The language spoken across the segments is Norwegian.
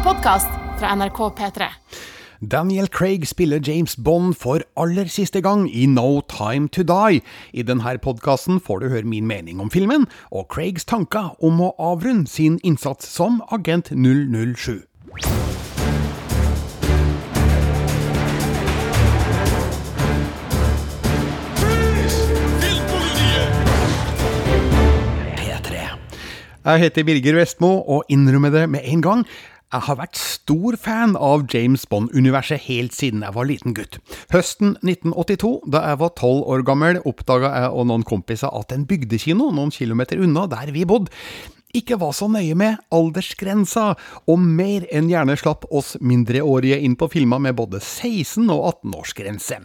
en podkast fra NRK P3. Daniel Craig spiller James Bond for aller siste gang i No Time To Die. I denne podkasten får du høre min mening om filmen, og Craigs tanker om å avrunde sin innsats som agent 007. Jeg heter Birger Vestmo, og innrømmer det med en gang. Jeg har vært stor fan av James Bond-universet helt siden jeg var liten gutt. Høsten 1982, da jeg var tolv år gammel, oppdaga jeg og noen kompiser at en bygdekino noen kilometer unna der vi bodde, ikke var så nøye med aldersgrensa, og mer enn gjerne slapp oss mindreårige inn på filmer med både 16- og 18-årsgrense.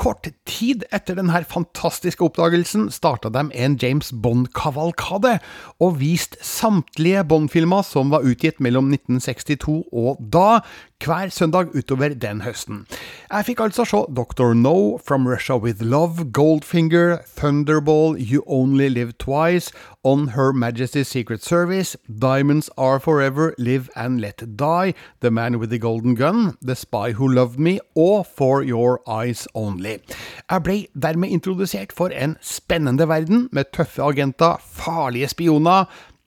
Kort tid etter denne fantastiske oppdagelsen starta de en James Bond-kavalkade, og viste samtlige Bond-filmer som var utgitt mellom 1962 og da, hver søndag utover den høsten. Jeg fikk altså se Dr. No, From Russia With Love, Goldfinger, Thunderball, You Only Live Twice, On Her Majesty's Secret Service, Diamonds Are Forever, Live and Let Die, The Man With The Golden Gun, The Spy Who Loved Me og For Your Eyes Only. Jeg ble dermed introdusert for en spennende verden med tøffe agenter, farlige spioner,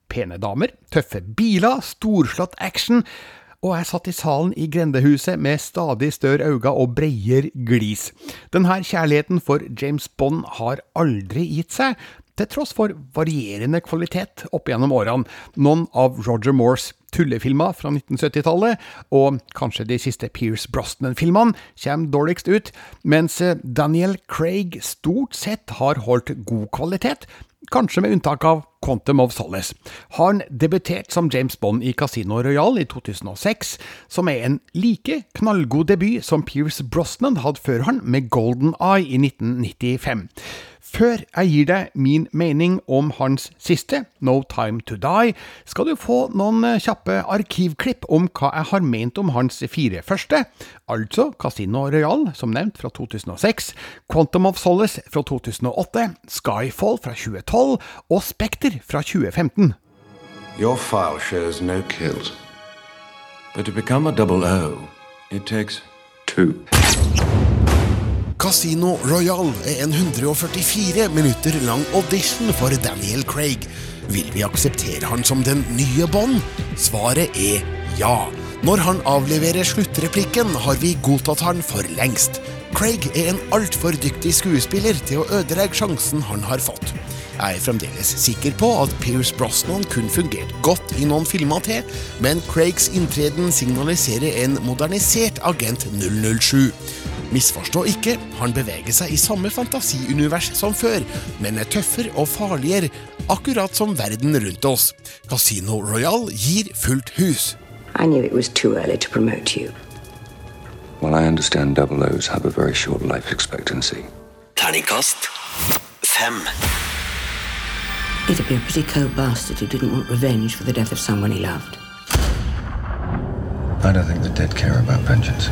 pene damer, tøffe biler, storslått action og jeg satt i salen i grendehuset med stadig større øyne og breier glis. Denne kjærligheten for James Bond har aldri gitt seg, til tross for varierende kvalitet opp gjennom årene. Noen av Roger Moores tullefilmer fra 1970-tallet, og kanskje de siste Pierce Brosnan-filmene, kommer dårligst ut, mens Daniel Craig stort sett har holdt god kvalitet, kanskje med unntak av Quantum of Solace. Han debutert som James Bond i Casino Royal i 2006, som er en like knallgod debut som Pierce Brosnan hadde før han med Golden Eye i 1995. Før jeg gir deg min mening om hans siste, No Time To Die, skal du få noen kjappe arkivklipp om hva jeg har ment om hans fire første, altså Casino Royal, som nevnt, fra 2006, Quantum of Solace fra 2008, Skyfall fra 2012 og Spekter fra 2015. Your file shows no kills. But to become a double O, it takes. Casino Royale er en 144 minutter lang audition for Daniel Craig. Vil vi akseptere han som den nye Bond? Svaret er ja. Når han avleverer sluttreplikken, har vi godtatt han for lengst. Craig er en altfor dyktig skuespiller til å ødelegge sjansen han har fått. Jeg er fremdeles sikker på at Pierce Brosnan kun fungerte godt i noen filmer til, men Craigs inntreden signaliserer en modernisert agent 007. Misforstå ikke, han beveger seg i samme fantasiunivers som før, men er tøffere og farligere, akkurat som verden rundt oss. Casino Royal gir fullt hus. I knew it was too early to promote you. Well, I understand double O's have a very short life expectancy. Terningkast fem. It'd be a pretty cold bastard who didn't want revenge for the death of someone he loved. I don't think the dead care about vengeance.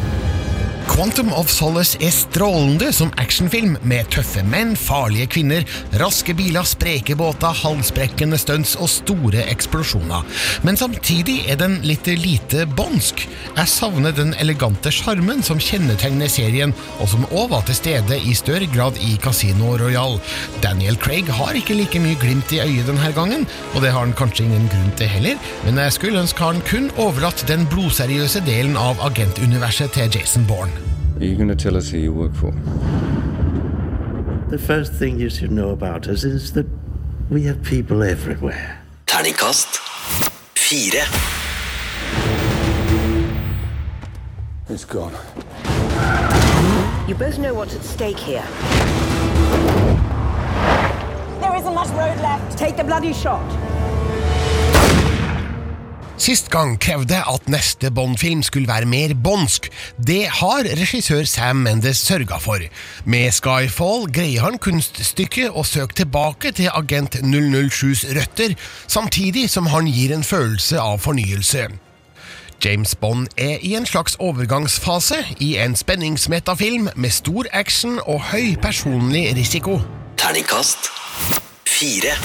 Quantum of Solace er strålende som actionfilm, med tøffe menn, farlige kvinner, raske biler, spreke båter, halsbrekkende stunts og store eksplosjoner. Men samtidig er den litt lite bånsk. Jeg savner den elegante sjarmen som kjennetegner serien, og som òg var til stede i større grad i Casino Royal. Daniel Craig har ikke like mye glimt i øyet denne gangen, og det har han kanskje ingen grunn til heller, men jeg skulle ønske han kun overlatt den blodseriøse delen av agentuniverset til Jason Bourne. Are you going to tell us who you work for? The first thing you should know about us is that we have people everywhere. Terningkast fire. It's gone. You both know what's at stake here. There isn't much road left. Take the bloody shot. Sist gang krevde at neste Bond-film skulle være mer bondsk. Det har regissør Sam Mendes sørga for. Med Skyfall greier han kunststykket å søke tilbake til Agent 007s røtter, samtidig som han gir en følelse av fornyelse. James Bond er i en slags overgangsfase i en spenningsmetafilm med stor action og høy personlig risiko. Terningkast fire.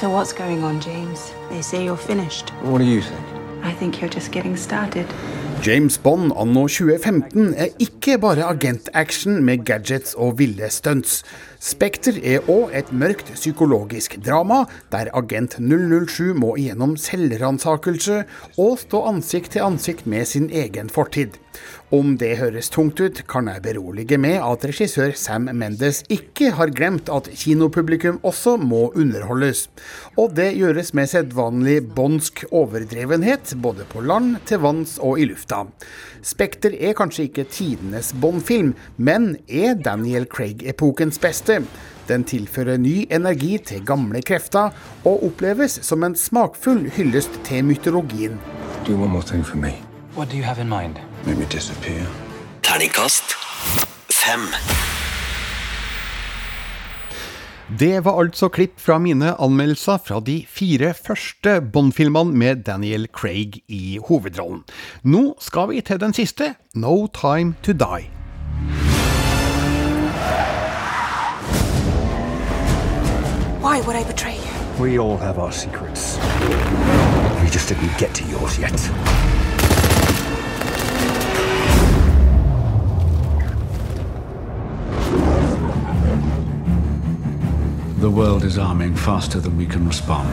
So what's going on, James? They say you're finished. What do you think? I think you're just getting started. James Bond anno 2015 er ikke bare agentaction med gadgets og ville stunts. Spekter er òg et mørkt psykologisk drama, der agent 007 må igjennom selvransakelse og stå ansikt til ansikt med sin egen fortid. Om det høres tungt ut, kan jeg berolige med at regissør Sam Mendes ikke har glemt at kinopublikum også må underholdes. Og det gjøres med sedvanlig bondsk overdrevenhet, både på land, til vanns og i lufta. Spekter er kanskje ikke tidenes Bond-film, men er Daniel Craig-epokens beste. Den tilfører ny energi til gamle krefter, og oppleves som en smakfull hyllest til mytologien. Do one more thing for me. What do you have in mind? Make me disappear. Terningkast fem. Det var altså klipp fra mine anmeldelser fra de fire første Bond-filmene med Daniel Craig i hovedrollen. Nå skal vi til den siste, No Time To Die. Why would I betray you? We all have our secrets. We just didn't get to yours yet. The world is arming faster than we can respond.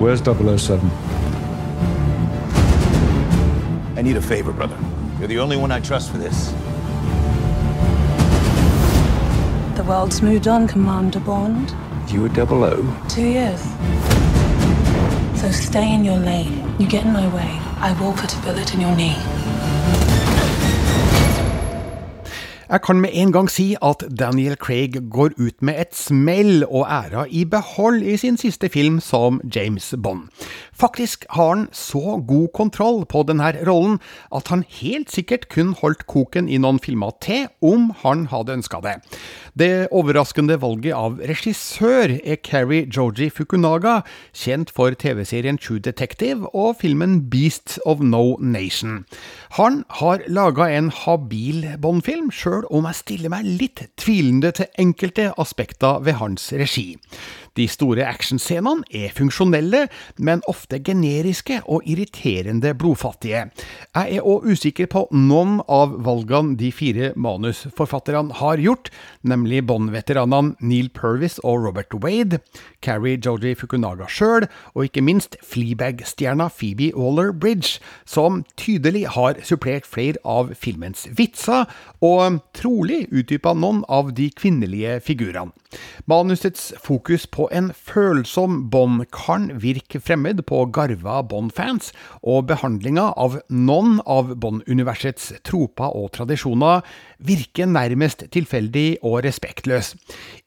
Where's 007? I need a favor, brother. You're the only one I trust for this. The world's moved on, Commander Bond. You were 00? Two years. So stay in your lane. You get in my way, I will put a bullet in your knee. Jeg kan med en gang si at Daniel Craig går ut med et smell og æra i behold i sin siste film som James Bond. Faktisk har han så god kontroll på denne rollen at han helt sikkert kun holdt koken i noen filmer til om han hadde ønska det. Det overraskende valget av regissør er Keri Joji Fukunaga, kjent for TV-serien True Detective og filmen Beast of No Nation. Han har laga en habil Bond-film, sjøl om jeg stiller meg litt tvilende til enkelte aspekter ved hans regi. De store actionscenene er funksjonelle, men ofte generiske og irriterende blodfattige. Jeg er òg usikker på noen av valgene de fire manusforfatterne har gjort, nemlig Bond-veteranene Neil Purvis og Robert Wade, Carrie Joji Fukunaga sjøl, og ikke minst Fleabag-stjerna Phoebe Waller-Bridge, som tydelig har supplert flere av filmens vitser, og trolig utdypa noen av de kvinnelige figurene. Manusets fokus på en følsom Bond kan virke fremmed på garva Bond-fans, og behandlinga av noen av Bond-universets troper og tradisjoner virker nærmest tilfeldig og respektløs.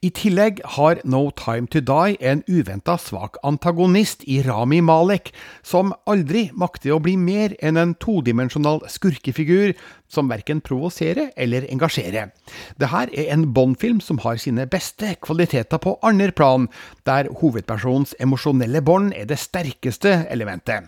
I tillegg har No Time To Die en uventa svak antagonist i Rami Malek, som aldri makter å bli mer enn en todimensjonal skurkefigur som verken provoserer eller engasjerer. Dette er en Bond-film som har sine beste kvaliteter på andre plan, der hovedpersonens emosjonelle bånd er det sterkeste elementet.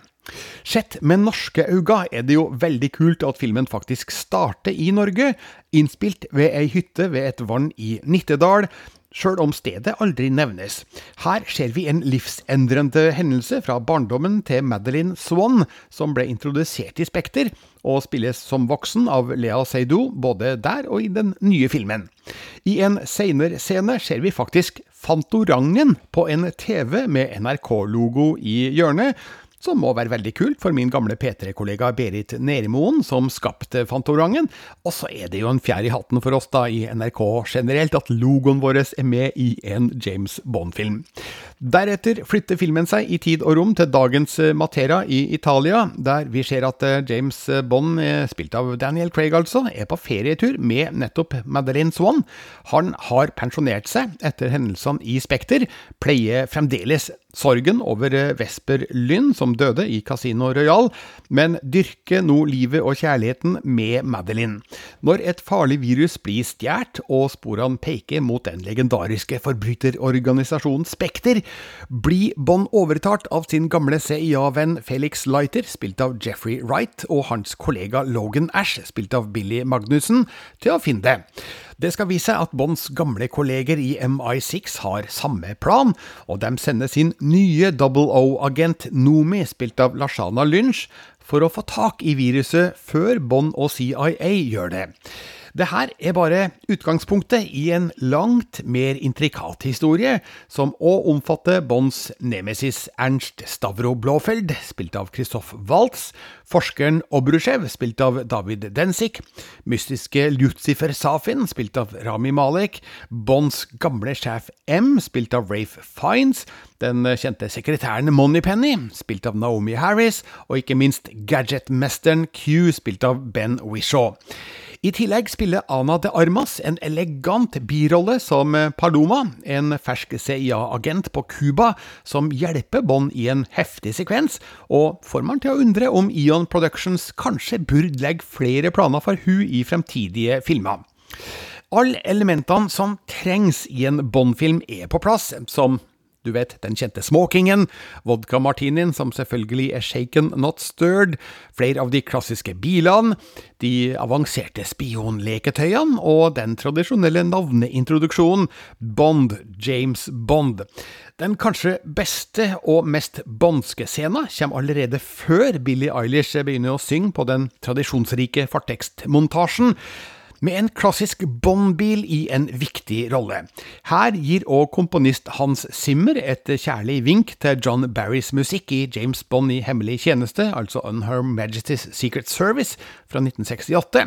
Sett med norske øyne er det jo veldig kult at filmen faktisk starter i Norge, innspilt ved ei hytte ved et vann i Nittedal, sjøl om stedet aldri nevnes. Her ser vi en livsendrende hendelse fra barndommen til Madeline Swan, som ble introdusert i Spekter, og spilles som voksen av Lea Seydoux både der og i den nye filmen. I en seinere scene ser vi faktisk Fantorangen på en TV med NRK-logo i hjørnet, som må være veldig kult for min gamle P3-kollega Berit Nerimoen, som skapte Fantorangen. Og så er det jo en fjær i hatten for oss da i NRK generelt at logoen vår er med i en James Bond-film. Deretter flytter filmen seg i tid og rom til dagens Matera i Italia, der vi ser at James Bond, spilt av Daniel Craig altså, er på ferietur med nettopp Madeleine Swan. Han har pensjonert seg etter hendelsene i Spekter, pleier fremdeles sorgen over Vesper Lynn, som døde i Casino Royal, men dyrke nå livet og kjærligheten med Madeline. Når et farlig virus blir stjålet og sporene peker mot den legendariske forbryterorganisasjonen Spekter, blir Bond overtalt av sin gamle CIA-venn Felix Leiter, spilt av Jeffrey Wright, og hans kollega Logan Ash, spilt av Billy Magnussen, til å finne det. Det skal vise at Bonds gamle kolleger i MI6 har samme plan, og de sender sin nye Double O-agent Nomi, spilt av Lashana Lynch, for å få tak i viruset før Bond og CIA gjør det. Det her er bare utgangspunktet i en langt mer intrikat historie, som òg omfatter Bonds nemesis Ernst Stavro Blåfeld, spilt av Christoph Waltz, forskeren Obrushev, spilt av David Densik, mystiske Lucifer Safin, spilt av Rami Malek, Bonds gamle sjef M, spilt av Rafe Fiends, den kjente sekretæren Moneypenny, spilt av Naomi Harris, og ikke minst gadgetmesteren Q, spilt av Ben Wishaw. I tillegg spiller Ana de Armas en elegant birolle som Paloma, en fersk CIA-agent på Cuba som hjelper Bond i en heftig sekvens, og får man til å undre om Eon Productions kanskje burde legge flere planer for hun i fremtidige filmer. Alle elementene som trengs i en Bond-film er på plass, som du vet, den kjente smokingen, vodka-martinien som selvfølgelig er shaken, not stirred, flere av de klassiske bilene, de avanserte spionleketøyene og den tradisjonelle navneintroduksjonen Bond, James Bond. Den kanskje beste og mest bondske scenen kommer allerede før Billie Eilish begynner å synge på den tradisjonsrike fartekstmontasjen med en klassisk Bond-bil i en viktig rolle. Her gir òg komponist Hans Zimmer et kjærlig vink til John Barrys musikk i James Bond i hemmelig tjeneste, altså On Her Majesty's Secret Service fra 1968,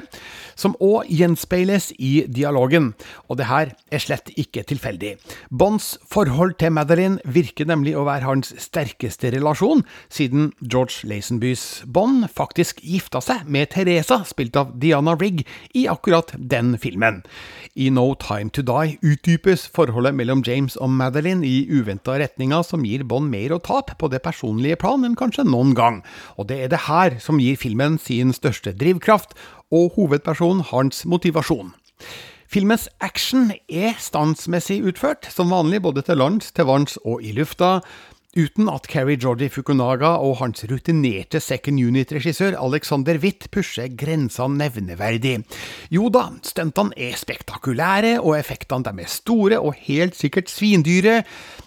som òg gjenspeiles i dialogen, og det her er slett ikke tilfeldig. Bonds forhold til Madeline virker nemlig å være hans sterkeste relasjon, siden George Lazenbys Bond faktisk gifta seg med Teresa, spilt av Diana Rigg, i akkurat den filmen. I No Time To Die utdypes forholdet mellom James og Madeline i uventa retninger som gir Bond mer å tape på det personlige plan enn kanskje noen gang, og det er det her som gir filmen sin største drivkraft, og hovedpersonen hans motivasjon. Filmens action er standsmessig utført, som vanlig både til lands, til vanns og i lufta, uten at Keri Georgie Fukunaga og hans rutinerte second unit-regissør Alexander Witt pusher grensene nevneverdig. Jo da, stuntene er spektakulære, og effektene er store og helt sikkert svindyre,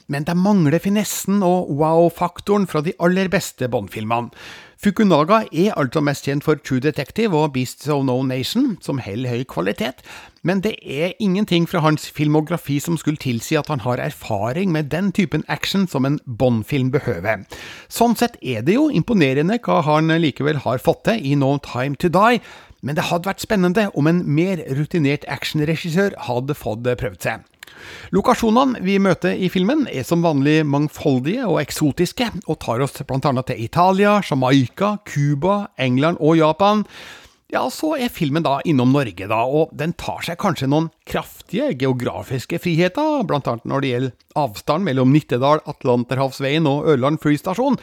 men de mangler finessen og wow-faktoren fra de aller beste Bond-filmene. Fukunaga er altså mest kjent for True Detective og Beasts of No Nation, som holder høy kvalitet, men det er ingenting fra hans filmografi som skulle tilsi at han har erfaring med den typen action som en Bond-film behøver. Sånn sett er det jo imponerende hva han likevel har fått til i No Time To Die, men det hadde vært spennende om en mer rutinert actionregissør hadde fått prøvd seg. Lokasjonene vi møter i filmen er som vanlig mangfoldige og eksotiske, og tar oss annet til Italia, Jamaica, Cuba, England og Japan. Ja, så er filmen da innom Norge, da, og den tar seg kanskje noen kraftige geografiske friheter, blant annet når det gjelder avstand mellom Nittedal, Atlanterhavsveien og Ørland flystasjon.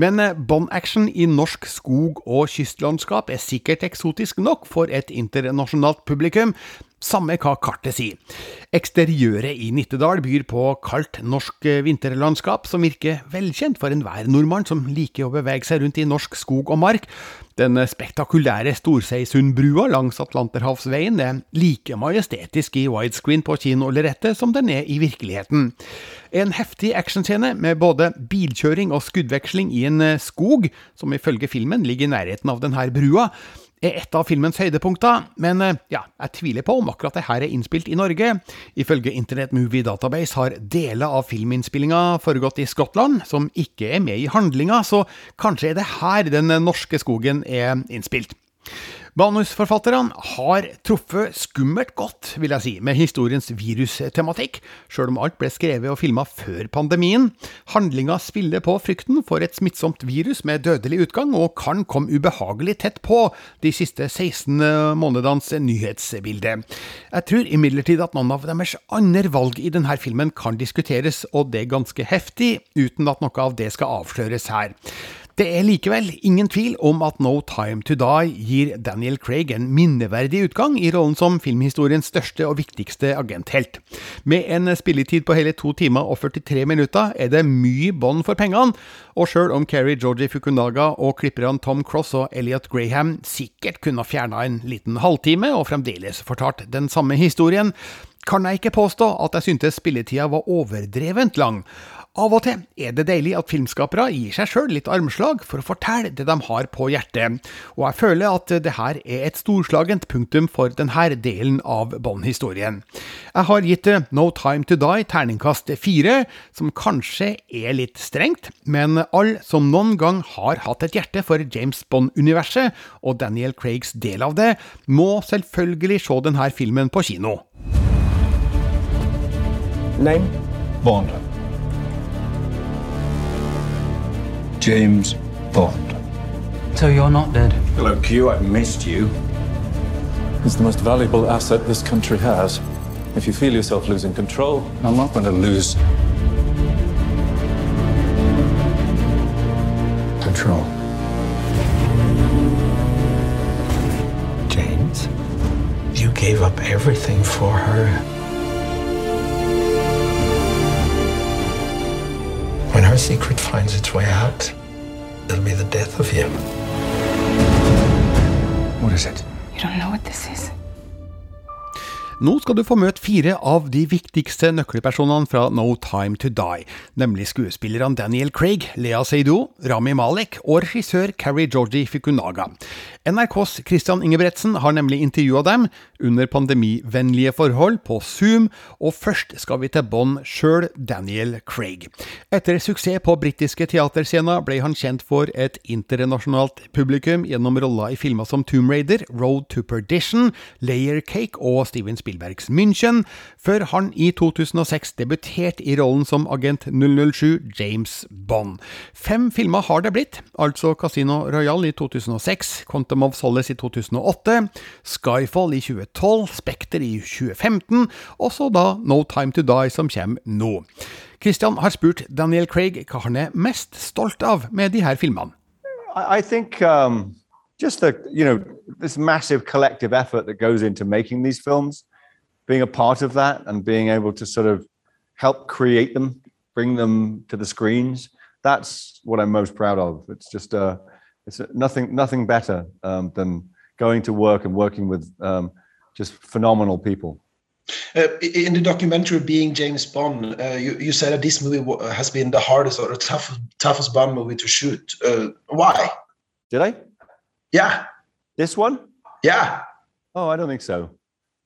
Men Bond-action i norsk skog- og kystlandskap er sikkert eksotisk nok for et internasjonalt publikum, samme hva kartet sier. Eksteriøret i Nittedal byr på kaldt norsk vinterlandskap som virker velkjent for enhver nordmann som liker å bevege seg rundt i norsk skog og mark. Den spektakulære Storseisundbrua langs Atlanterhavsveien er like majestetisk i widescreen på kinolerretet som den er i virkeligheten. En heftig actionscene med både bilkjøring og skuddveksling i en skog, som ifølge filmen ligger i nærheten av denne brua, er et av filmens høydepunkter, men ja, jeg tviler på om akkurat det her er innspilt i Norge. Ifølge Internet Movie Database har deler av filminnspillinga foregått i Skottland, som ikke er med i handlinga, så kanskje er det her den norske skogen er innspilt. Manusforfatterne har truffet skummelt godt, vil jeg si, med historiens virustematikk, sjøl om alt ble skrevet og filma før pandemien. Handlinga spiller på frykten for et smittsomt virus med dødelig utgang, og kan komme ubehagelig tett på de siste 16 månedenes nyhetsbilde. Jeg tror imidlertid at noen av deres andre valg i denne filmen kan diskuteres, og det ganske heftig, uten at noe av det skal avsløres her. Det er likevel ingen tvil om at No Time To Die gir Daniel Craig en minneverdig utgang i rollen som filmhistoriens største og viktigste agenthelt. Med en spilletid på hele to timer og 43 minutter er det mye bånd for pengene, og sjøl om Keri Georgie Fukunaga og klipperne Tom Cross og Elliot Graham sikkert kunne ha fjerna en liten halvtime og fremdeles fortalt den samme historien, kan jeg ikke påstå at jeg syntes spilletida var overdrevent lang. Av og til er det deilig at filmskapere gir seg sjøl litt armslag for å fortelle det de har på hjertet, og jeg føler at det her er et storslagent punktum for denne delen av Bond-historien. Jeg har gitt No Time To Die terningkast fire, som kanskje er litt strengt, men alle som noen gang har hatt et hjerte for James Bond-universet og Daniel Craigs del av det, må selvfølgelig se denne filmen på kino. Name? Bond. James Bond. So you're not dead? Hello, Q. I've missed you. He's the most valuable asset this country has. If you feel yourself losing control, I'm not going to lose control. James, you gave up everything for her. Her secret finds its way out, it'll be the death of you. What is it? You don't know what this is? Nå skal du få møte fire av de viktigste nøkkelpersonene fra No Time To Die, nemlig skuespillerne Daniel Craig, Lea Seydoux, Rami Malek og regissør Carrie Georgie Fukunaga. NRKs Christian Ingebretsen har nemlig intervjua dem under pandemivennlige forhold på Zoom, og først skal vi til bånn sjøl Daniel Craig. Etter suksess på britiske teaterscener ble han kjent for et internasjonalt publikum gjennom roller i filmer som Tomb Raider, Road to Perdition, Layer Cake og Steven Spielbergs München, før han i 2006 debuterte i rollen som agent 007 James Bond. Fem filmer har det blitt, altså Casino Royale i 2006, Quantum of Solace i 2008, Skyfall i 2012, Spekter i 2015, og så da No Time To Die som kommer nå. Christian har spurt Daniel Craig hva han er mest stolt av med de her filmene. I, think um, just the you know this massive collective effort that goes into making these films, being a part of that and being able to sort of help create them, bring them to the screens. That's what I'm most proud of. It's just uh, it's nothing nothing better um, than going to work and working with um, just phenomenal people. Uh, in the documentary being James Bond, uh, you, you said that this movie has been the hardest or the toughest, toughest Bond movie to shoot. Uh, why? Did I? Yeah. This one? Yeah. Oh, I don't think so.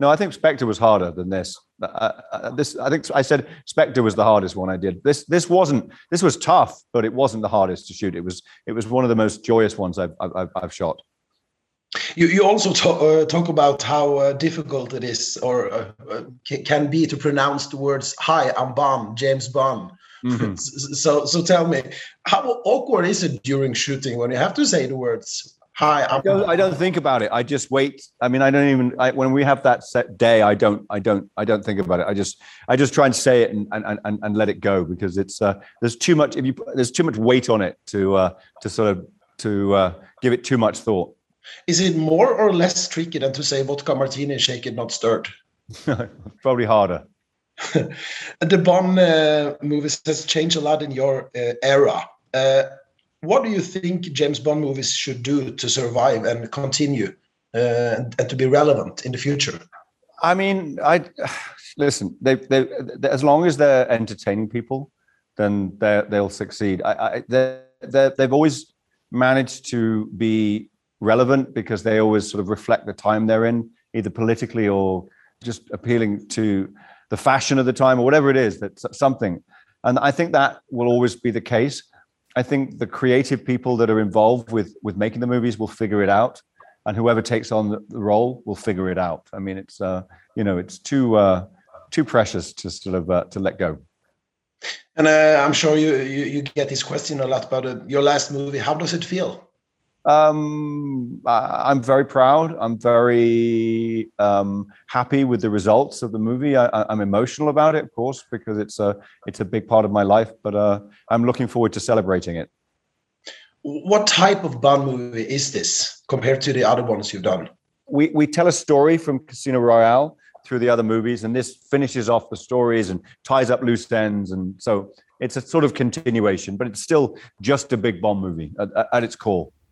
No, I think Spectre was harder than this. Uh, uh, this, I think I said Spectre was the hardest one I did. This, this wasn't. This was tough, but it wasn't the hardest to shoot. It was. It was one of the most joyous ones I've, I've, I've shot. You, you also talk, uh, talk about how uh, difficult it is or uh, uh, can be to pronounce the words "Hi, I'm Bond, James Bond." Mhm. so, so tell me, how awkward is it during shooting when you have to say the words "Hi, I'm"? I don't, I don't think about it. I just wait. I mean, I don't even. I, when we have that set day, I don't. I don't. I don't think about it. I just. I just try and say it and and, and, and let it go because it's. Uh, there's too much. If you there's too much weight on it to uh, to sort of to uh, give it too much thought. Is it more or less tricky than to say vodka martini, shake it, not stirred? Probably harder. the Bond uh, movies has changed a lot in your uh, era. What do you think James Bond movies should do to survive and continue uh, and, to be relevant in the future? I mean, I listen. They, they, they as long as they're entertaining people, then they they'll succeed. I, I they they've always managed to be relevant because they always sort of reflect the time they're in, either politically or just appealing to the fashion of the time or whatever it is. That's something, and I think that will always be the case. I think the creative people that are involved with with making the movies will figure it out, and whoever takes on the, role will figure it out. I mean, it's uh, you know, it's too uh, too precious to sort of uh, to let go. And uh, I'm sure you, you you get this question a lot about uh, your last movie. How does it feel? Um, I, I'm very proud. I'm very um, happy with the results of the movie. I, I'm emotional about it, of course, because it's a it's a big part of my life. But uh, I'm looking forward to celebrating it. what type of Bond movie is this compared to the other ones you've done? We we tell a story from Casino Royale through the other movies, and this finishes off the stories and ties up loose ends, and so it's a sort of continuation, but it's still just a big Bond movie at, at its core.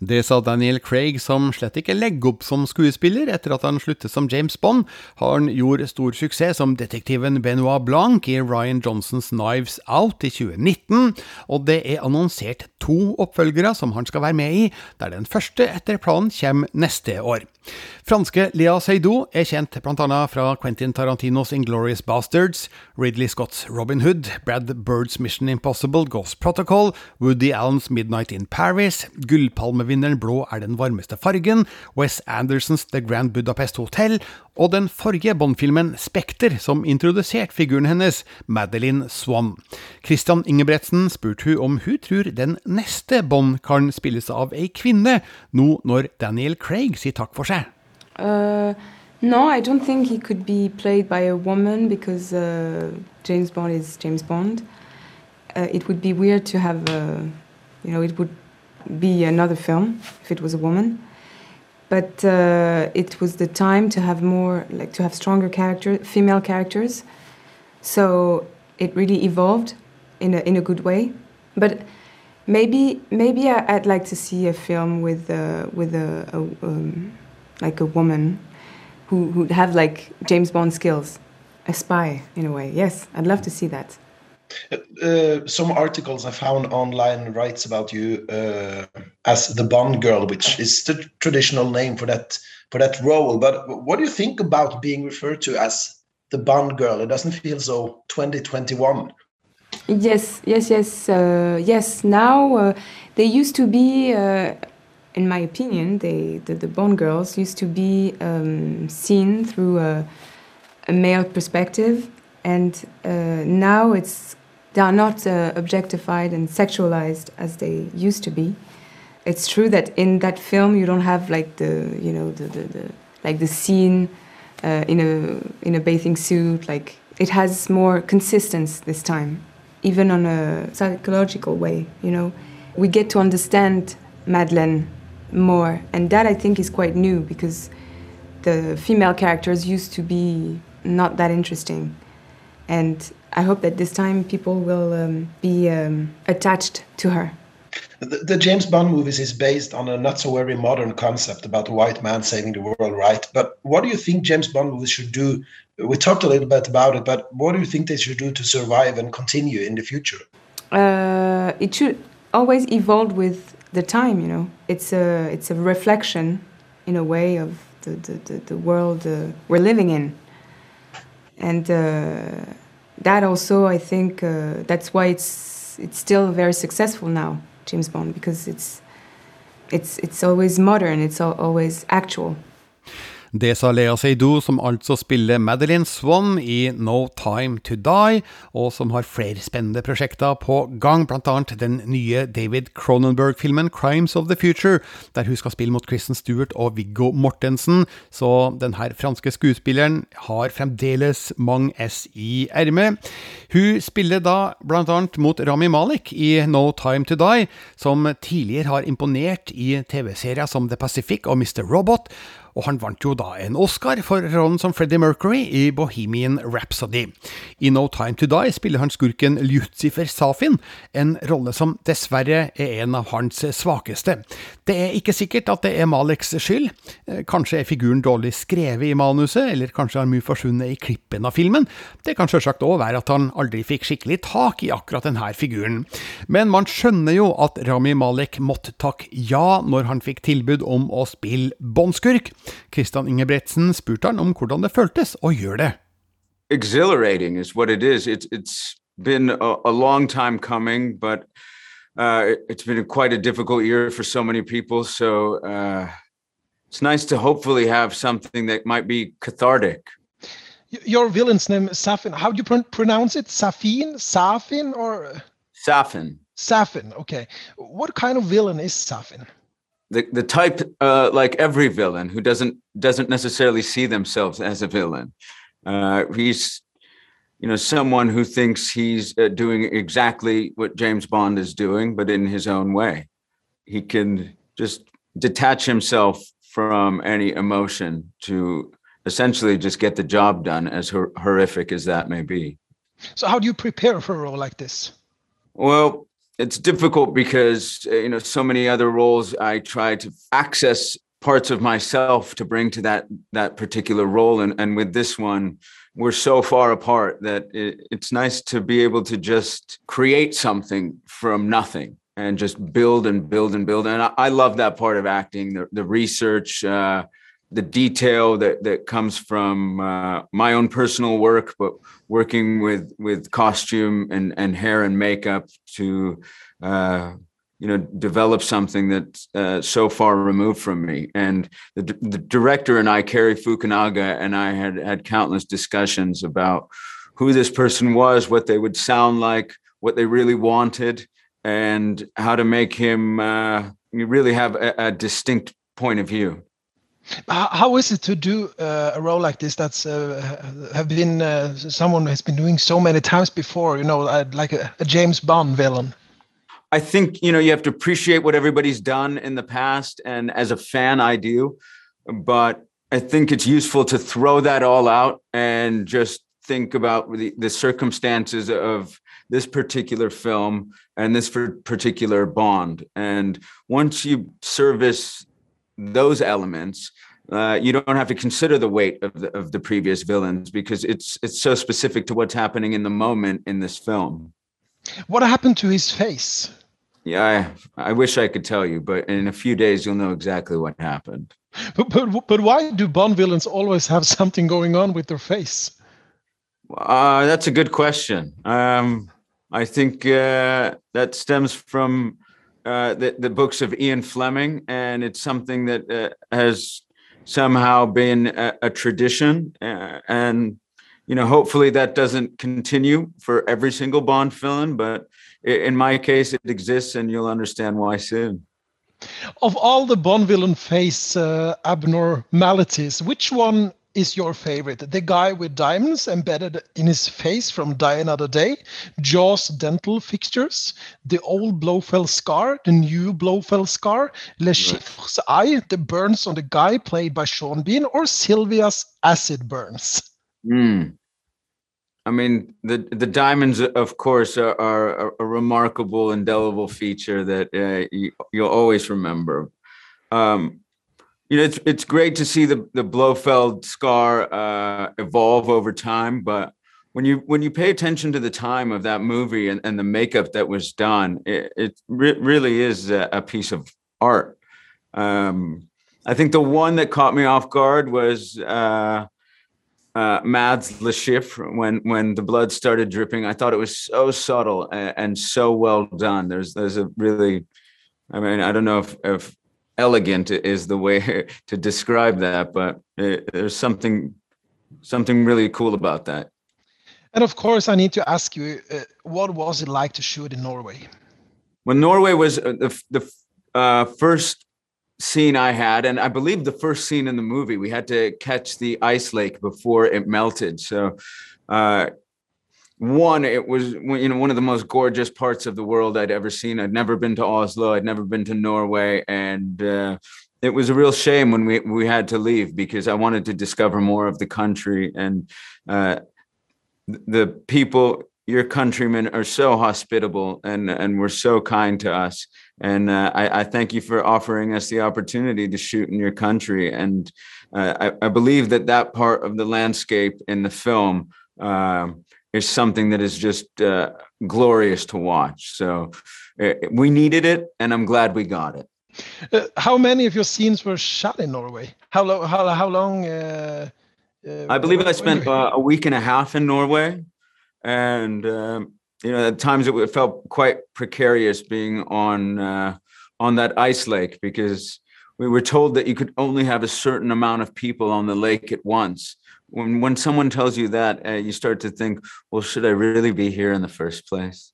Det sa Daniel Craig, som slett ikke legger opp som skuespiller etter at han sluttet som James Bond. Han gjorde stor suksess som detektiven Benoit Blanc i Ryan Johnsons Knives Out i 2019, og det er annonsert to oppfølgere som han skal være med i, der den første etter planen kommer neste år. Franske Lea Seydoux er kjent bl.a. fra Quentin Tarantinos Inglorious Bastards, Ridley Scotts Robin Hood, Brad Birds Mission Impossible, Ghost Protocol, Woody Allens Midnight in Paris, Gullpalmevinneren Blå er den varmeste fargen, Wes Andersons The Grand Budapest Hotel, og den forrige Bond-filmen Spekter, som introduserte figuren hennes, Madeline Swan. Christian Ingebretsen spurte hun om hun tror den neste Bond kan spilles av ei kvinne, nå når Daniel Craig sier takk for seg. Uh, no, I don't think he could be played by a woman because uh, James Bond is James Bond. Uh, it would be weird to have, a, you know, it would be another film if it was a woman. But uh, it was the time to have more, like to have stronger character, female characters. So it really evolved in a in a good way. But maybe maybe I, would like to see a film with uh, with a, a um, like a woman who who have like James Bond skills, a spy in a way. Yes, I'd love to see that. Uh, some articles I found online writes about you uh, as the Bond girl, which is the traditional name for that for that role. But what do you think about being referred to as the Bond girl? It doesn't feel so 2021. Yes, yes, yes, uh, yes. Now uh, they used to be, uh, in my opinion, they the, the Bond girls used to be um, seen through a, a, male perspective, and uh, now it's they are not uh, objectified and sexualized as they used to be. It's true that in that film you don't have like the you know the, the, the like the scene uh, in a in a bathing suit. Like it has more consistency this time, even on a psychological way. You know, we get to understand Madeleine more, and that I think is quite new because the female characters used to be not that interesting, and I hope that this time people will um, be um, attached to her. The, the, James Bond movies is based on a not so very modern concept about a white man saving the world, right? But what do you think James Bond movies should do? We talked a little bit about it, but what do you think they should do to survive and continue in the future? Uh, it should always evolve with the time. You know, it's a it's a reflection, in a way, of the the, the, the world uh, we're living in, and. Uh, that also, I think, uh, that's why it's it's still very successful now, James Bond, because it's it's it's always modern, it's always actual. Det sa Lea Seydoux, som altså spiller Madeline Swan i No Time To Die, og som har flere spennende prosjekter på gang, annet den nye David Cronenberg-filmen Crimes of the Future, der hun skal spille mot Kristen Stewart og Viggo Mortensen, så denne franske skuespilleren har fremdeles mange S i ermet. Hun spiller da annet mot Rami Malek i No Time To Die, som tidligere har imponert i TV-serier som The Pacific og Mr. Robot, og han vant jo da en Oscar for rollen som Freddie Mercury i Bohemian Rhapsody. I No Time To Die spiller han skurken Lucifer Safin, en rolle som dessverre er en av hans svakeste. Det er ikke sikkert at det er Maleks skyld, eh, kanskje er figuren dårlig skrevet i manuset, eller kanskje har mye forsvunnet i klippen av filmen. Det kan selvsagt òg være at han aldri fikk skikkelig tak i akkurat denne figuren. Men man skjønner jo at Rami Malek måtte takke ja når han fikk tilbud om å spille båndskurk. Christian Ingebretsen spurte han om hvordan det føltes å gjøre det. Exhilarating is what it is. It's, it's been a, a long time coming, but uh, it's been a, quite a difficult year for so many people. So uh, it's nice to hopefully have something that might be cathartic. Your villain's name is Safin. How do you pr pronounce it? Safin? Safin or? Safin. Safin. Okay. What kind of villain is Safin? The the type uh, like every villain who doesn't doesn't necessarily see themselves as a villain. Uh, he's you know someone who thinks he's uh, doing exactly what James Bond is doing, but in his own way. he can just detach himself from any emotion to essentially just get the job done, as hor- horrific as that may be. So, how do you prepare for a role like this? Well, it's difficult because uh, you know so many other roles I try to access parts of myself to bring to that that particular role. And and with this one we're so far apart that it, it's nice to be able to just create something from nothing and just build and build and build. And I, I love that part of acting the, the research uh, the detail that that comes from uh, my own personal work, but working with with costume and and hair and makeup to uh, you know develop something that's uh, so far removed from me. And the the director and I, Kerry Fukunaga, and I had had countless discussions about who this person was, what they would sound like, what they really wanted, and how to make him uh, really have a, a distinct point of view. How is it to do uh, a role like this? That's uh, have been uh, someone has been doing so many times before. You know, uh, like a, a, James Bond villain. I think you know you have to appreciate what everybody's done in the past, and as a fan, I do. But I think it's useful to throw that all out and just think about the, the circumstances of this particular film and this particular Bond. And once you service those elements, uh, you don't have to consider the weight of the, of the previous villains because it's it's so specific to what's happening in the moment in this film. What happened to his face? Yeah, I, I wish I could tell you, but in a few days you'll know exactly what happened. But but, but why do Bond villains always have something going on with their face? Uh, that's a good question. Um, I think uh, that stems from uh, the, the books of Ian Fleming, and it's something that uh, has somehow been a, a tradition. Uh, and, you know, hopefully that doesn't continue for every single Bond villain, but in my case, it exists, and you'll understand why soon. Of all the Bond villain face uh, abnormalities, which one is your favorite? The guy with diamonds embedded in his face from Die Another Day, Jaws dental fixtures, the old Blofeld scar, the new Blofeld scar, Le Chiffre's eye, the burns on the guy played by Sean Bean, or Sylvia's acid burns? Mm. I mean, the the diamonds, of course, are, are a remarkable, indelible feature that uh, you, will always remember. Um, you know, it's it's great to see the the Blofeld scar uh, evolve over time, but when you when you pay attention to the time of that movie and, and the makeup that was done, it, it re- really is a, a, piece of art. Um, I think the one that caught me off guard was uh, uh, Mads Le when when the blood started dripping. I thought it was so subtle and, and so well done. There's there's a really, I mean, I don't know if if elegant is the way to describe that, but it, there's something something really cool about that. And of course, I need to ask you, uh, what was it like to shoot in Norway? Well, Norway was uh, the the uh, first scene I had, and I believe the first scene in the movie. We had to catch the ice lake before it melted, so uh, one it was you know one of the most gorgeous parts of the world i'd ever seen. I'd never been to oslo. I'd never been to norway. And uh, it was a real shame when we we had to leave because i wanted to discover more of the country. And uh, the people your countrymen are so hospitable and and were so kind to us. And uh, I, I, thank you for offering us the opportunity to shoot in your country. And uh, I, I, believe that that part of the landscape in the film um, is something that is just uh, glorious to watch. So uh, we needed it, and I'm glad we got it. Uh, how many of your scenes were shot in Norway? How long? How how long? Uh, uh, I believe I spent uh, a week and a half in Norway, and um, you know at times it felt quite precarious being on on that ice lake because we were told that you could only have a certain amount of people on the lake at once when when someone tells you that, uh, you start to think, well, should I really be here in the first place?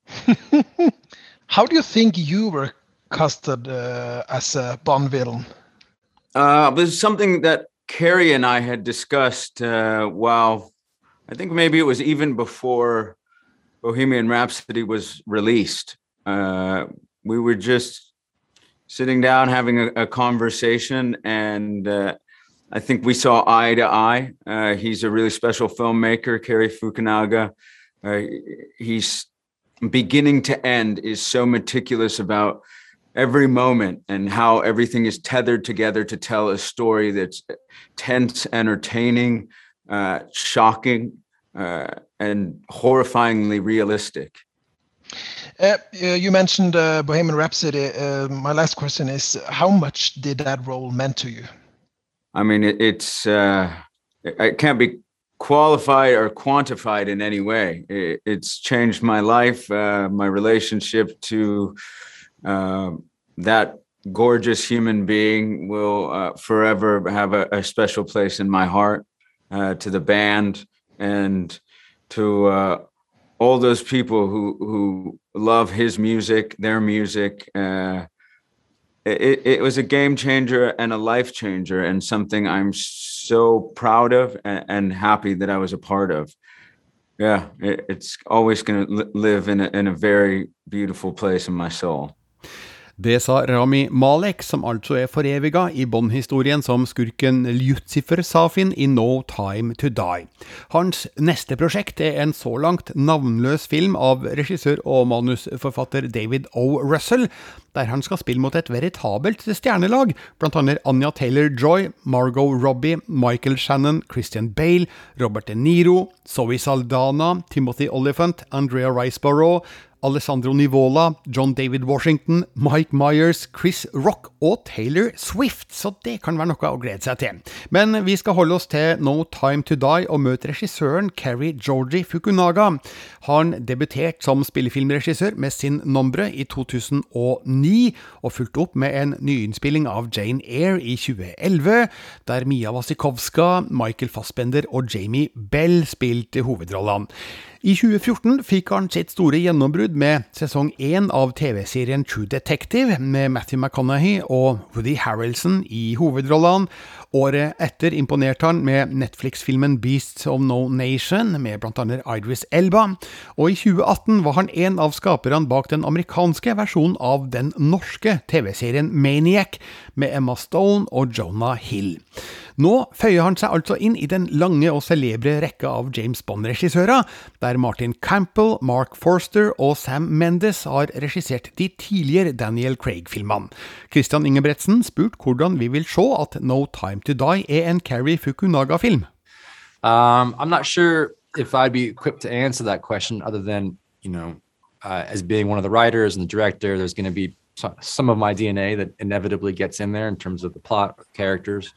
How do you think you were casted uh, as a Bond villain? Uh, it was something that Carrie and I had discussed. Uh, while I think maybe it was even before Bohemian Rhapsody was released. Uh, we were just sitting down, having a, a conversation, and uh, I think we saw eye to eye. Uh, he's a really special filmmaker, Kerry Fukunaga. Uh, he's beginning to end is so meticulous about every moment and how everything is tethered together to tell a story that's tense, entertaining, uh, shocking, uh, and horrifyingly realistic. Uh, you mentioned uh, Bohemian Rhapsody. Uh, my last question is: How much did that role mean to you? I mean, it, it's uh, it can't be qualified or quantified in any way. It, it's changed my life, uh, my relationship to uh, that gorgeous human being will uh, forever have a, a, special place in my heart. Uh, to the band and to uh, all those people who who love his music, their music. Uh, it, it was a game changer and a life changer, and something I'm so proud of and, and happy that I was a part of. Yeah, it, it's always going to li live in a, in a very beautiful place in my soul. Det sa Rami Malek, som altså er foreviga i Bond-historien som skurken Lucifer Safin i No Time To Die. Hans neste prosjekt er en så langt navnløs film av regissør og manusforfatter David O. Russell, der han skal spille mot et veritabelt stjernelag, blant annet Anja Taylor-Joy, Margot Robbie, Michael Shannon, Christian Bale, Robert De Niro, Zoe Saldana, Timothy Oliphant, Andrea Riceborough, Alessandro Nivola, John David Washington, Mike Myers, Chris Rock og Taylor Swift, så det kan være noe å glede seg til. Men vi skal holde oss til No Time To Die og møte regissøren Carrie Georgie Fukunaga. Han debuterte som spillefilmregissør med sin Nombre i 2009, og fulgte opp med en nyinnspilling av Jane Eyre i 2011, der Mia Wasikowska, Michael Fassbender og Jamie Bell spilte hovedrollene. I 2014 fikk han sitt store gjennombrudd med sesong én av TV-serien True Detective, med Matthew McConaughey og Woody Harrelson i hovedrollene. Året etter imponerte han med Netflix-filmen Beasts of No Nation, med bl.a. Idris Elba. Og i 2018 var han en av skaperne bak den amerikanske versjonen av den norske TV-serien Maniac, med Emma Stone og Jonah Hill. Nå føyer han seg altså inn i den lange og celebre rekka av James Bond-regissører, der Martin Campbell, Mark Forster og Sam Mendes har regissert de tidligere Daniel Craig-filmene. Christian Ingebretsen spurte hvordan vi vil se at No Time To Die er en Carrie Fukunaga-film. Um, I'm not sure if I'd be equipped to answer that question other than, you know, uh, as being one of the writers and the director, there's some of my DNA that inevitably gets in there in terms of the plot, characters.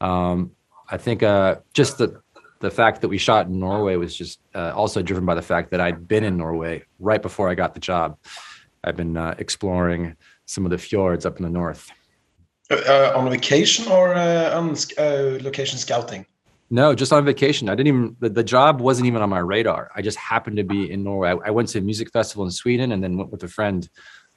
Um, I think uh, just the the fact that we shot in Norway was just uh, also driven by the fact that I'd been in Norway right before I got the job. I've been uh, exploring some of the fjords up in the north. Uh, uh, on vacation or uh, on location scouting? No, just on vacation. I didn't even the, the, job wasn't even on my radar. I just happened to be in Norway. I, I went to a music festival in Sweden and then went with a friend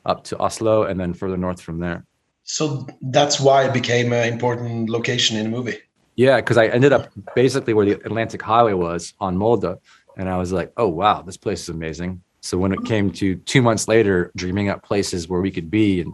up to Oslo and then further north from there. So that's why it became an important location in the movie. Yeah, because I ended up basically where the Atlantic Highway was on Molde, and I was like, "Oh wow, this place is amazing." So when it came to two months later, dreaming up places where we could be, and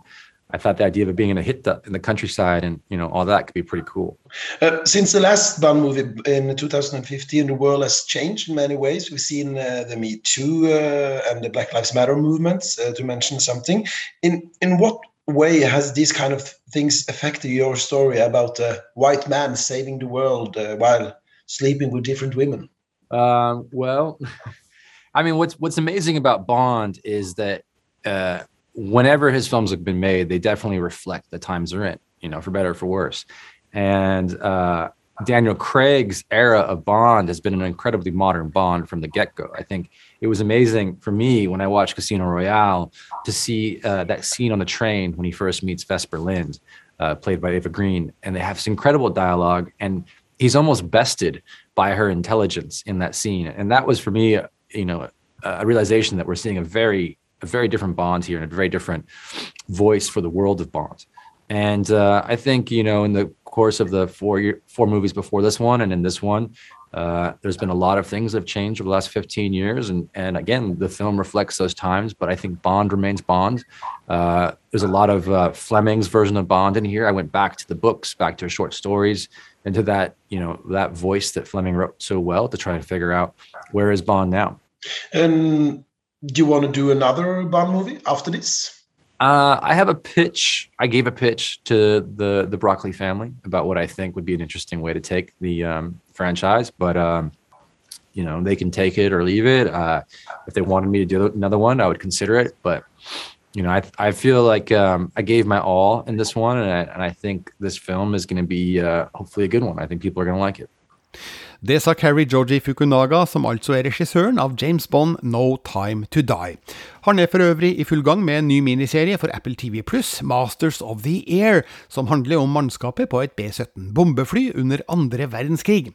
I thought the idea of it being in a hit in the countryside and you know all that could be pretty cool. Uh, since the last Bond movie in 2015, the world has changed in many ways. We've seen uh, the Me Too uh, and the Black Lives Matter movements, uh, to mention something. In in what way has these kind of things affected your story about a white man saving the world uh, while sleeping with different women? Um, well, I mean, what's what's amazing about Bond is that uh, whenever his films have been made, they definitely reflect the times they're in, you know, for better or for worse. And uh, Daniel Craig's era of Bond has been an incredibly modern Bond from the get go. I think it was amazing for me when I watched Casino Royale to see uh, that scene on the train when he first meets Vesper Lind, uh, played by Ava Green, and they have this incredible dialogue, and he's almost bested by her intelligence in that scene, and that was for me, you know, a realization that we're seeing a very, a very different Bond here and a very different voice for the world of Bond. And uh, I think you know, in the course of the four year, four movies before this one, and in this one, Uh, there's been a lot of things that have changed over the last 15 years, and and again, the film reflects those times. But I think Bond remains Bond. Uh, there's a lot of uh, Fleming's version of Bond in here. I went back to the books, back to short stories, and to that you know that voice that Fleming wrote so well to try and figure out where is Bond now. And do you want to do another Bond movie after this? Uh, I have a pitch. I gave a pitch to the the Broccoli family about what I think would be an interesting way to take the um, franchise, but um, you know they can take it or leave it. Uh, if they wanted me to do another one, I would consider it. But you know, I I feel like um, I gave my all in this one, and I, and I think this film is going to be uh, hopefully a good one. I think people are going to like it. Det sa Carrie Georgie Fukunaga, som altså er regissøren av James Bond No Time To Die. Han er for øvrig i full gang med en ny miniserie for Apple TV Pluss, Masters of the Air, som handler om mannskapet på et B-17 bombefly under andre verdenskrig.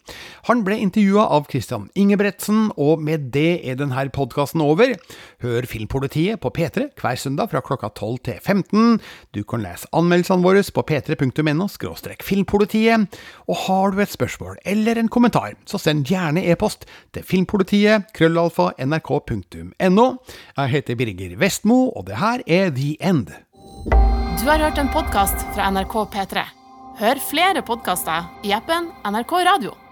Han ble intervjua av Christian Ingebretsen, og med det er denne podkasten over. Hør Filmpolitiet på P3 hver søndag fra klokka 12 til 15. Du kan lese anmeldelsene våre på p3.no filmpolitiet. Og har du et spørsmål eller en kommentar, så send gjerne e-post til filmpolitiet krøllalfa nrk.no. Jeg Birger Vestmo, og det her er The End. Du har hørt en podkast fra NRK P3. Hør flere podkaster i appen NRK Radio.